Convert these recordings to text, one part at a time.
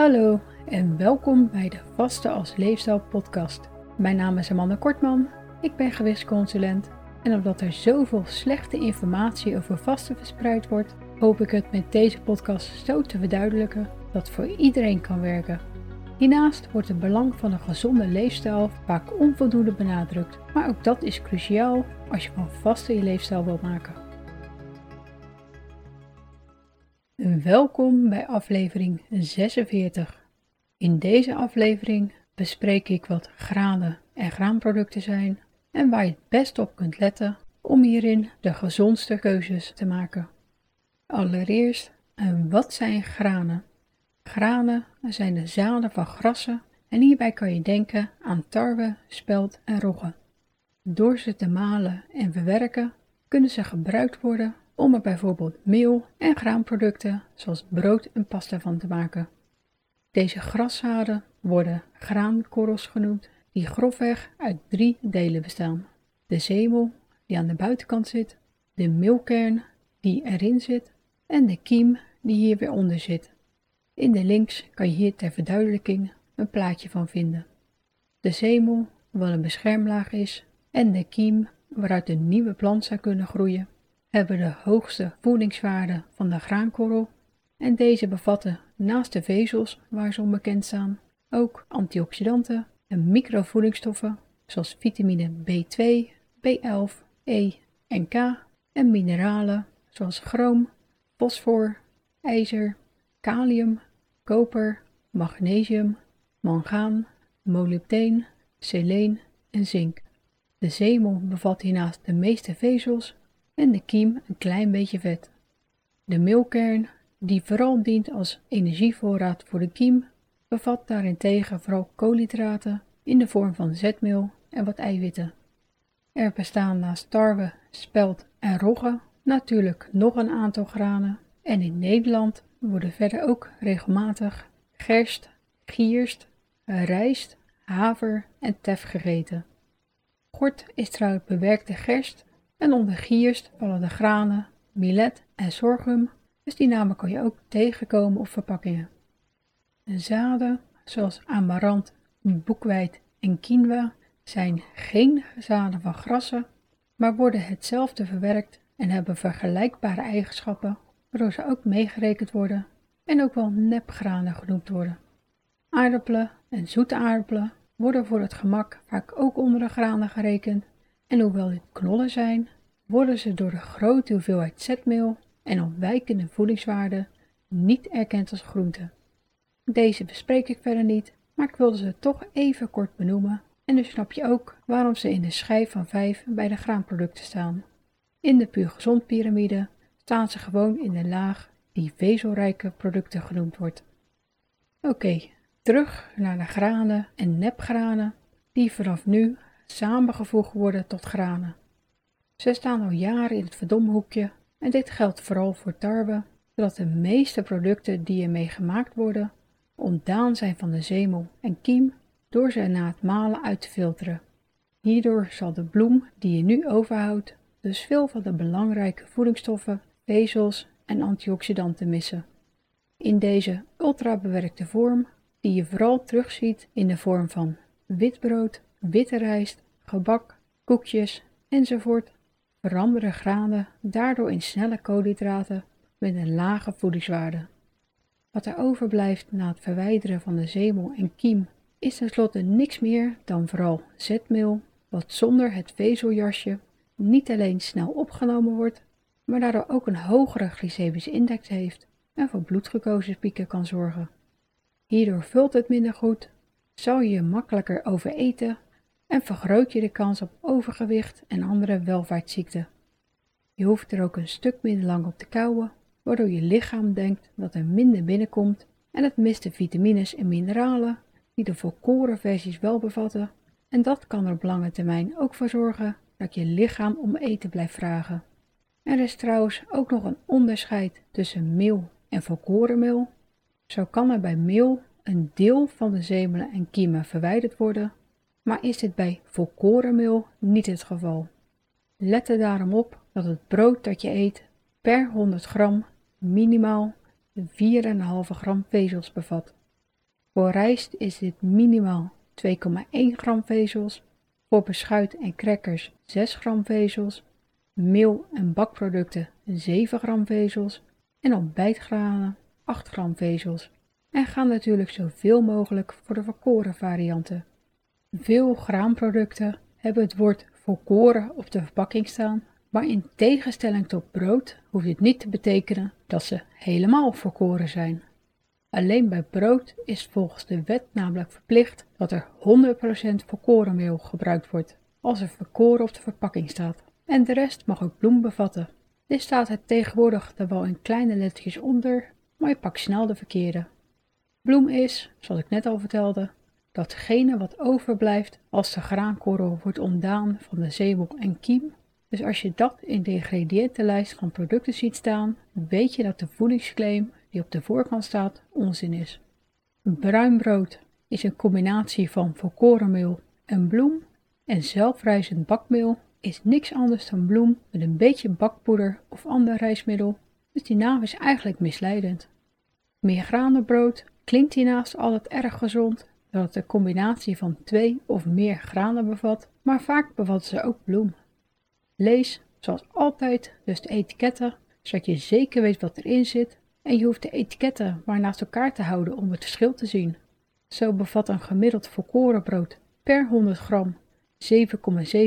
Hallo en welkom bij de Vaste als Leefstijl podcast. Mijn naam is Amanda Kortman, ik ben gewichtsconsulent en omdat er zoveel slechte informatie over vasten verspreid wordt, hoop ik het met deze podcast zo te verduidelijken dat voor iedereen kan werken. Hiernaast wordt het belang van een gezonde leefstijl vaak onvoldoende benadrukt, maar ook dat is cruciaal als je van vasten je leefstijl wilt maken. Welkom bij aflevering 46. In deze aflevering bespreek ik wat granen en graanproducten zijn en waar je het best op kunt letten om hierin de gezondste keuzes te maken. Allereerst, wat zijn granen? Granen zijn de zaden van grassen en hierbij kan je denken aan tarwe, spelt en rogge. Door ze te malen en verwerken kunnen ze gebruikt worden om er bijvoorbeeld meel en graanproducten zoals brood en pasta van te maken. Deze graszaden worden graankorrels genoemd, die grofweg uit drie delen bestaan. De zemel, die aan de buitenkant zit, de meelkern, die erin zit, en de kiem, die hier weer onder zit. In de links kan je hier ter verduidelijking een plaatje van vinden. De zemel, wat een beschermlaag is, en de kiem, waaruit een nieuwe plant zou kunnen groeien, hebben de hoogste voedingswaarde van de graankorrel en deze bevatten naast de vezels waar ze onbekend staan ook antioxidanten en microvoedingsstoffen zoals vitamine B2, B11, E en K en mineralen zoals chroom, fosfor, ijzer, kalium, koper, magnesium, mangaan, molybdeen, seleen en zink. De zemel bevat hiernaast de meeste vezels en de kiem een klein beetje vet. De meelkern, die vooral dient als energievoorraad voor de kiem, bevat daarentegen vooral koolhydraten in de vorm van zetmeel en wat eiwitten. Er bestaan naast tarwe, spelt en rogge natuurlijk nog een aantal granen en in Nederland worden verder ook regelmatig gerst, gierst, rijst, haver en tef gegeten. Gort is trouwens bewerkte gerst en onder gierst vallen de granen, millet en sorghum, dus die namen kan je ook tegenkomen op verpakkingen. zaden, zoals amarant, boekweit en quinoa, zijn geen zaden van grassen, maar worden hetzelfde verwerkt en hebben vergelijkbare eigenschappen, waardoor ze ook meegerekend worden en ook wel nepgranen genoemd worden. Aardappelen en zoete aardappelen worden voor het gemak vaak ook onder de granen gerekend en hoewel dit knollen zijn, worden ze door de grote hoeveelheid zetmeel en ontwijkende voedingswaarde niet erkend als groenten. Deze bespreek ik verder niet, maar ik wilde ze toch even kort benoemen en dus snap je ook waarom ze in de schijf van 5 bij de graanproducten staan. In de puur gezond piramide staan ze gewoon in de laag die vezelrijke producten genoemd wordt. Oké, terug naar de granen en nepgranen die vanaf nu samengevoegd worden tot granen. Ze staan al jaren in het verdomhoekje en dit geldt vooral voor tarwe, zodat de meeste producten die ermee gemaakt worden ontdaan zijn van de zemel en kiem door ze na het malen uit te filteren. Hierdoor zal de bloem die je nu overhoudt dus veel van de belangrijke voedingsstoffen, vezels en antioxidanten missen. In deze ultrabewerkte vorm, die je vooral terugziet in de vorm van witbrood, witte rijst, gebak, koekjes enzovoort, veranderen granen daardoor in snelle koolhydraten met een lage voedingswaarde. Wat er overblijft na het verwijderen van de zemel en kiem is tenslotte niks meer dan vooral zetmeel, wat zonder het vezeljasje niet alleen snel opgenomen wordt, maar daardoor ook een hogere glycemische index heeft en voor bloedglucosepieken kan zorgen. Hierdoor vult het minder goed, zal je makkelijker overeten en vergroot je de kans op overgewicht en andere welvaartsziekten. Je hoeft er ook een stuk minder lang op te kouwen, waardoor je lichaam denkt dat er minder binnenkomt en het mist de vitamines en mineralen die de volkoren versies wel bevatten en dat kan er op lange termijn ook voor zorgen dat je lichaam om eten blijft vragen. Er is trouwens ook nog een onderscheid tussen meel en volkorenmeel. Zo kan er bij meel een deel van de zemelen en kiemen verwijderd worden maar is dit bij volkorenmeel niet het geval. Let er daarom op dat het brood dat je eet per 100 gram minimaal 4,5 gram vezels bevat. Voor rijst is dit minimaal 2,1 gram vezels, voor beschuit en crackers 6 gram vezels, meel en bakproducten 7 gram vezels en ontbijtgranen 8 gram vezels. En ga natuurlijk zoveel mogelijk voor de verkoren varianten. Veel graanproducten hebben het woord volkoren op de verpakking staan, maar in tegenstelling tot brood hoeft dit niet te betekenen dat ze helemaal volkoren zijn. Alleen bij brood is volgens de wet namelijk verplicht dat er 100% volkorenmeel gebruikt wordt als er verkoren op de verpakking staat. En de rest mag ook bloem bevatten. Dit staat het tegenwoordig er wel in kleine lettertjes onder, maar je pakt snel de verkeerde. Bloem is, zoals ik net al vertelde, datgene wat overblijft als de graankorrel wordt ontdaan van de zeebol en kiem. Dus als je dat in de ingrediëntenlijst van producten ziet staan, weet je dat de voedingsclaim die op de voorkant staat onzin is. Bruin brood is een combinatie van volkorenmeel en bloem en zelfrijzend bakmeel is niks anders dan bloem met een beetje bakpoeder of ander rijstmiddel, dus die naam is eigenlijk misleidend. Meergranenbrood klinkt hiernaast altijd erg gezond, dat een combinatie van twee of meer granen bevat, maar vaak bevatten ze ook bloem. Lees, zoals altijd, dus de etiketten, zodat je zeker weet wat erin zit en je hoeft de etiketten maar naast elkaar te houden om het verschil te zien. Zo bevat een gemiddeld volkorenbrood per 100 gram 7,7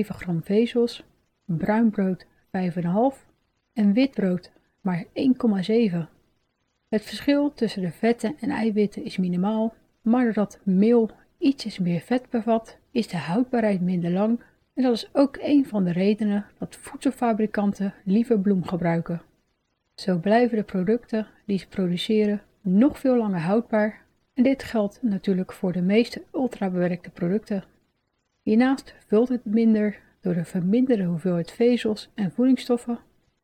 gram vezels, bruin brood 5,5 en wit brood maar 1,7. Het verschil tussen de vetten en eiwitten is minimaal, maar doordat meel ietsjes meer vet bevat, is de houdbaarheid minder lang en dat is ook een van de redenen dat voedselfabrikanten liever bloem gebruiken. Zo blijven de producten die ze produceren nog veel langer houdbaar en dit geldt natuurlijk voor de meeste ultrabewerkte producten. Hiernaast vult het minder door de verminderde hoeveelheid vezels en voedingsstoffen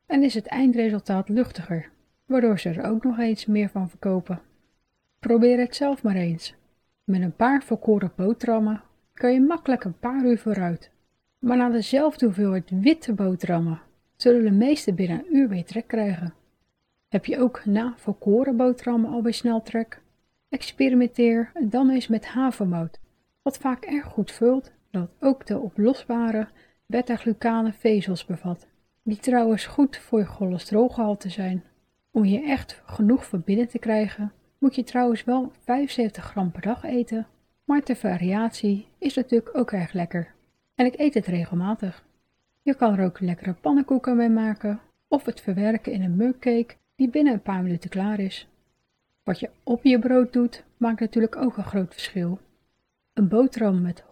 en is het eindresultaat luchtiger, waardoor ze er ook nog eens meer van verkopen. Probeer het zelf maar eens. Met een paar volkoren boterhammen kan je makkelijk een paar uur vooruit. Maar na dezelfde hoeveelheid witte boterhammen zullen de meeste binnen een uur weer trek krijgen. Heb je ook na volkoren boterhammen alweer snel trek? Experimenteer dan eens met havermout, wat vaak erg goed vult, dat ook de oplosbare beta-glucane vezels bevat, die trouwens goed voor je cholesterolgehalte zijn. Om hier echt genoeg van binnen te krijgen, moet je trouwens wel 75 gram per dag eten, maar ter variatie is natuurlijk ook erg lekker. En ik eet het regelmatig. Je kan er ook lekkere pannenkoeken mee maken of het verwerken in een mugcake die binnen een paar minuten klaar is. Wat je op je brood doet, maakt natuurlijk ook een groot verschil. Een boterham met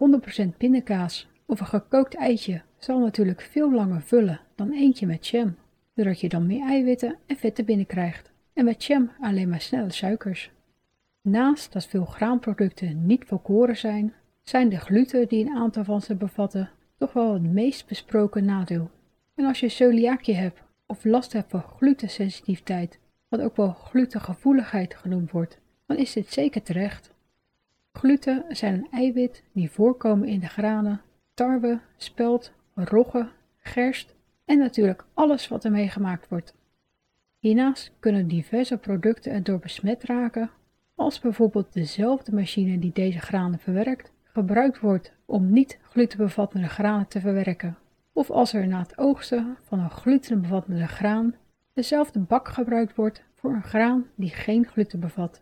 100% pindakaas of een gekookt eitje zal natuurlijk veel langer vullen dan eentje met jam, doordat je dan meer eiwitten en vetten binnenkrijgt en met jam alleen maar snelle suikers. Naast dat veel graanproducten niet volkoren zijn, zijn de gluten die een aantal van ze bevatten toch wel het meest besproken nadeel. En als je celiakie hebt of last hebt van glutensensitiviteit, wat ook wel glutengevoeligheid genoemd wordt, dan is dit zeker terecht. Gluten zijn een eiwit die voorkomen in de granen, tarwe, spelt, rogge, gerst en natuurlijk alles wat ermee gemaakt wordt. Hiernaast kunnen diverse producten erdoor besmet raken, als bijvoorbeeld dezelfde machine die deze granen verwerkt, gebruikt wordt om niet glutenbevattende granen te verwerken of als er na het oogsten van een glutenbevattende graan dezelfde bak gebruikt wordt voor een graan die geen gluten bevat.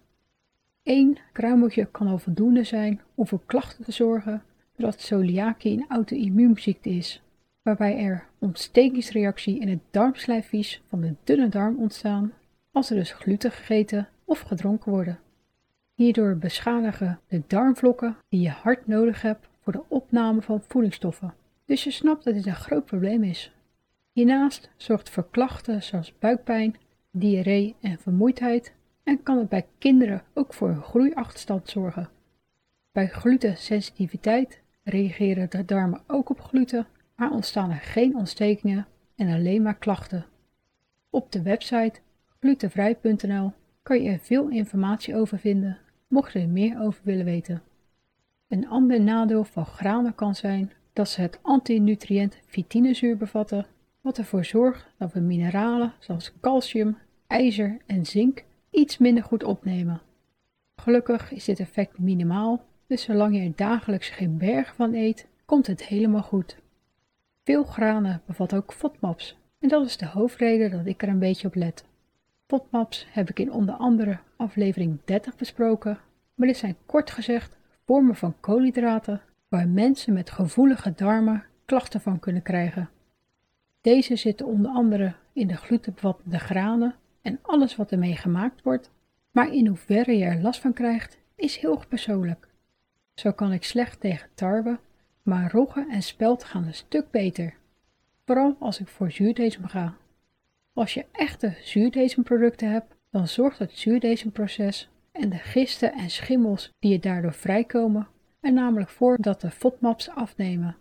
Eén kruimeltje kan al voldoende zijn om voor klachten te zorgen doordat celiakie een auto-immuunziekte is, waarbij er ontstekingsreactie in het darmslijfvies van de dunne darm ontstaan als er dus gluten gegeten of gedronken worden. Hierdoor beschadigen de darmvlokken die je hard nodig hebt voor de opname van voedingsstoffen dus je snapt dat dit een groot probleem is. Hiernaast zorgt voor klachten zoals buikpijn, diarree en vermoeidheid en kan het bij kinderen ook voor een groeiachterstand zorgen. Bij glutensensitiviteit reageren de darmen ook op gluten, maar ontstaan er geen ontstekingen en alleen maar klachten. Op de website glutenvrij.nl kan je er veel informatie over vinden, mocht je er meer over willen weten. Een ander nadeel van granen kan zijn dat ze het antinutriënt vitinezuur bevatten, wat ervoor zorgt dat we mineralen zoals calcium, ijzer en zink iets minder goed opnemen. Gelukkig is dit effect minimaal, dus zolang je er dagelijks geen berg van eet, komt het helemaal goed. Veel granen bevat ook FODMAPs en dat is de hoofdreden dat ik er een beetje op let. FODMAPs heb ik in onder andere aflevering 30 besproken, maar dit zijn kort gezegd vormen van koolhydraten waar mensen met gevoelige darmen klachten van kunnen krijgen. Deze zitten onder andere in de glutenbevattende granen en alles wat ermee gemaakt wordt, maar in hoeverre je er last van krijgt is heel persoonlijk. Zo kan ik slecht tegen tarwe, maar rogge en spelt gaan een stuk beter, vooral als ik voor zuurdesem ga. Als je echte zuurdesemproducten hebt, dan zorgt het zuurdesemproces en de gisten en schimmels die er daardoor vrijkomen er namelijk voor dat de FODMAPs afnemen.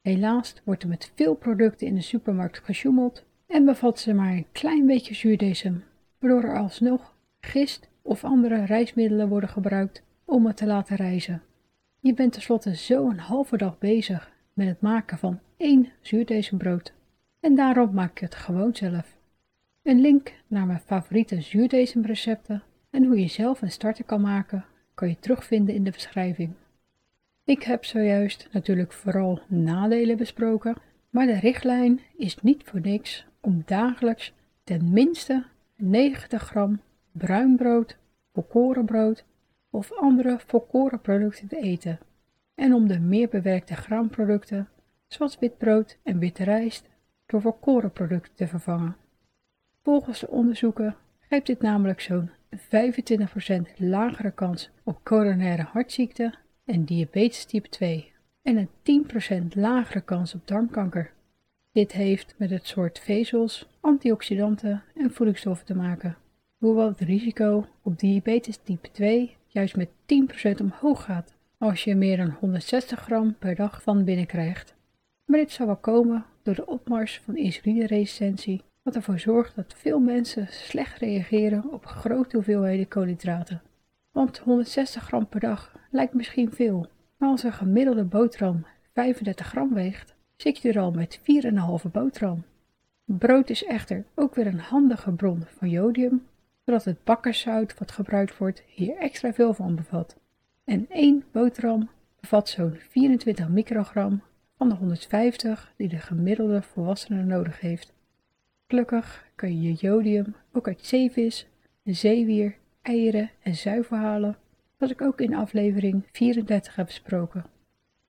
Helaas wordt er met veel producten in de supermarkt gesjoemeld en bevat ze maar een klein beetje zuurdesem, waardoor er alsnog gist of andere reismiddelen worden gebruikt om het te laten rijzen. Je bent tenslotte zo een halve dag bezig met het maken van één zuurdesembrood en daarom maak ik het gewoon zelf. Een link naar mijn favoriete zuurdesemrecepten en hoe je zelf een starter kan maken kan je terugvinden in de beschrijving. Ik heb zojuist natuurlijk vooral nadelen besproken, maar de richtlijn is niet voor niks om dagelijks ten minste 90 gram bruin brood, volkorenbrood of andere volkorenproducten te eten en om de meer bewerkte graanproducten zoals witbrood en witte rijst door volkorenproducten te vervangen. Volgens de onderzoeken geeft dit namelijk zo'n 25% lagere kans op coronaire hartziekte en diabetes type 2 en een 10% lagere kans op darmkanker. Dit heeft met het soort vezels, antioxidanten en voedingsstoffen te maken, hoewel het risico op diabetes type 2 juist met 10% omhoog gaat als je meer dan 160 gram per dag van binnen krijgt. Maar dit zou wel komen door de opmars van insulineresistentie, wat ervoor zorgt dat veel mensen slecht reageren op grote hoeveelheden koolhydraten. Want 160 gram per dag lijkt misschien veel, maar als een gemiddelde boterham 35 gram weegt, zit je er al met 4,5 boterham. Brood is echter ook weer een handige bron van jodium, zodat het bakkerszout wat gebruikt wordt hier extra veel van bevat. En één boterham bevat zo'n 24 microgram van de 150 die de gemiddelde volwassene nodig heeft. Gelukkig kun je jodium ook uit zeevis, zeewier eieren en zuivel halen, wat ik ook in aflevering 34 heb besproken.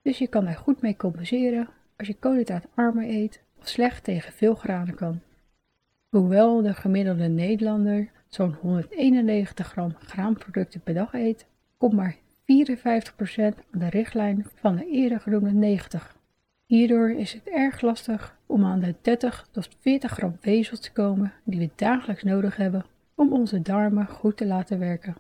Dus je kan er goed mee compenseren als je koolhydraatarmer eet of slecht tegen veel granen kan. Hoewel de gemiddelde Nederlander zo'n 191 gram graanproducten per dag eet, komt maar 54% aan de richtlijn van de eerder genoemde 90. Hierdoor is het erg lastig om aan de 30 tot 40 gram vezels te komen die we dagelijks nodig hebben om onze darmen goed te laten werken.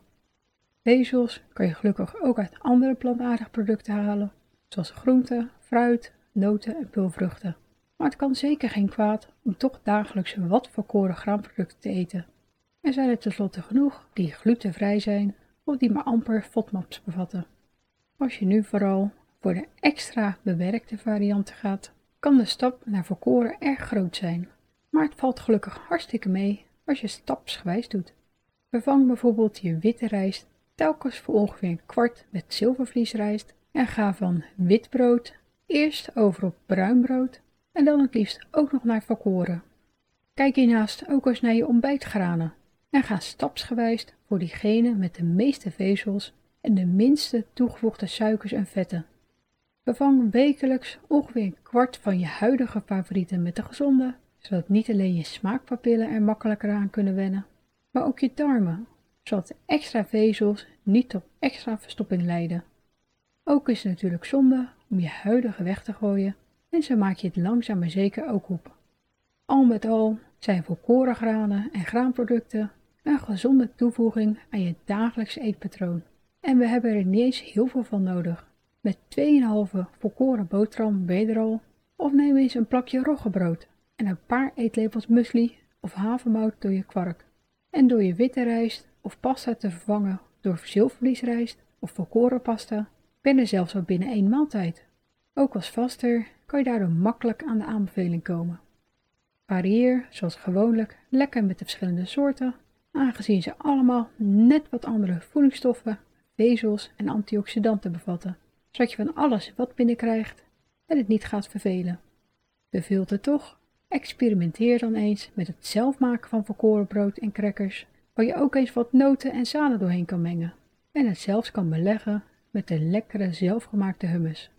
Vezels kan je gelukkig ook uit andere plantaardige producten halen, zoals groenten, fruit, noten en pulvruchten. Maar het kan zeker geen kwaad om toch dagelijks wat volkoren graanproducten te eten. Er zijn er tenslotte genoeg die glutenvrij zijn of die maar amper FODMAPs bevatten. Als je nu vooral voor de extra bewerkte varianten gaat, kan de stap naar volkoren erg groot zijn. Maar het valt gelukkig hartstikke mee als je stapsgewijs doet. Vervang bijvoorbeeld je witte rijst telkens voor ongeveer een kwart met zilvervliesrijst en ga van wit brood eerst over op bruin brood en dan het liefst ook nog naar volkoren. Kijk hiernaast ook eens naar je ontbijtgranen en ga stapsgewijs voor diegene met de meeste vezels en de minste toegevoegde suikers en vetten. Vervang wekelijks ongeveer een kwart van je huidige favorieten met de gezonde zodat niet alleen je smaakpapillen er makkelijker aan kunnen wennen, maar ook je darmen, zodat extra vezels niet tot extra verstopping leiden. Ook is het natuurlijk zonde om je huidige weg te gooien en zo maak je het langzaam maar zeker ook op. Al met al zijn volkoren granen en graanproducten een gezonde toevoeging aan je dagelijkse eetpatroon. En we hebben er niet eens heel veel van nodig. Met 2,5 volkoren boterham ben of neem eens een plakje roggebrood en een paar eetlepels muesli of havermout door je kwark. En door je witte rijst of pasta te vervangen door zilvervliesrijst of volkorenpasta ben je zelfs al binnen één maaltijd. Ook als vaster kan je daardoor makkelijk aan de aanbeveling komen. Varieer, zoals gewoonlijk, lekker met de verschillende soorten aangezien ze allemaal net wat andere voedingsstoffen, vezels en antioxidanten bevatten, zodat je van alles wat binnenkrijgt en het niet gaat vervelen. Beveelt het toch? Experimenteer dan eens met het zelf maken van volkoren brood en crackers, waar je ook eens wat noten en zaden doorheen kan mengen en het zelfs kan beleggen met de lekkere zelfgemaakte hummus.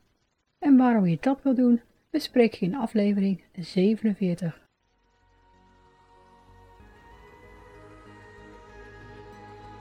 En waarom je dat wil doen, bespreek ik in aflevering 47.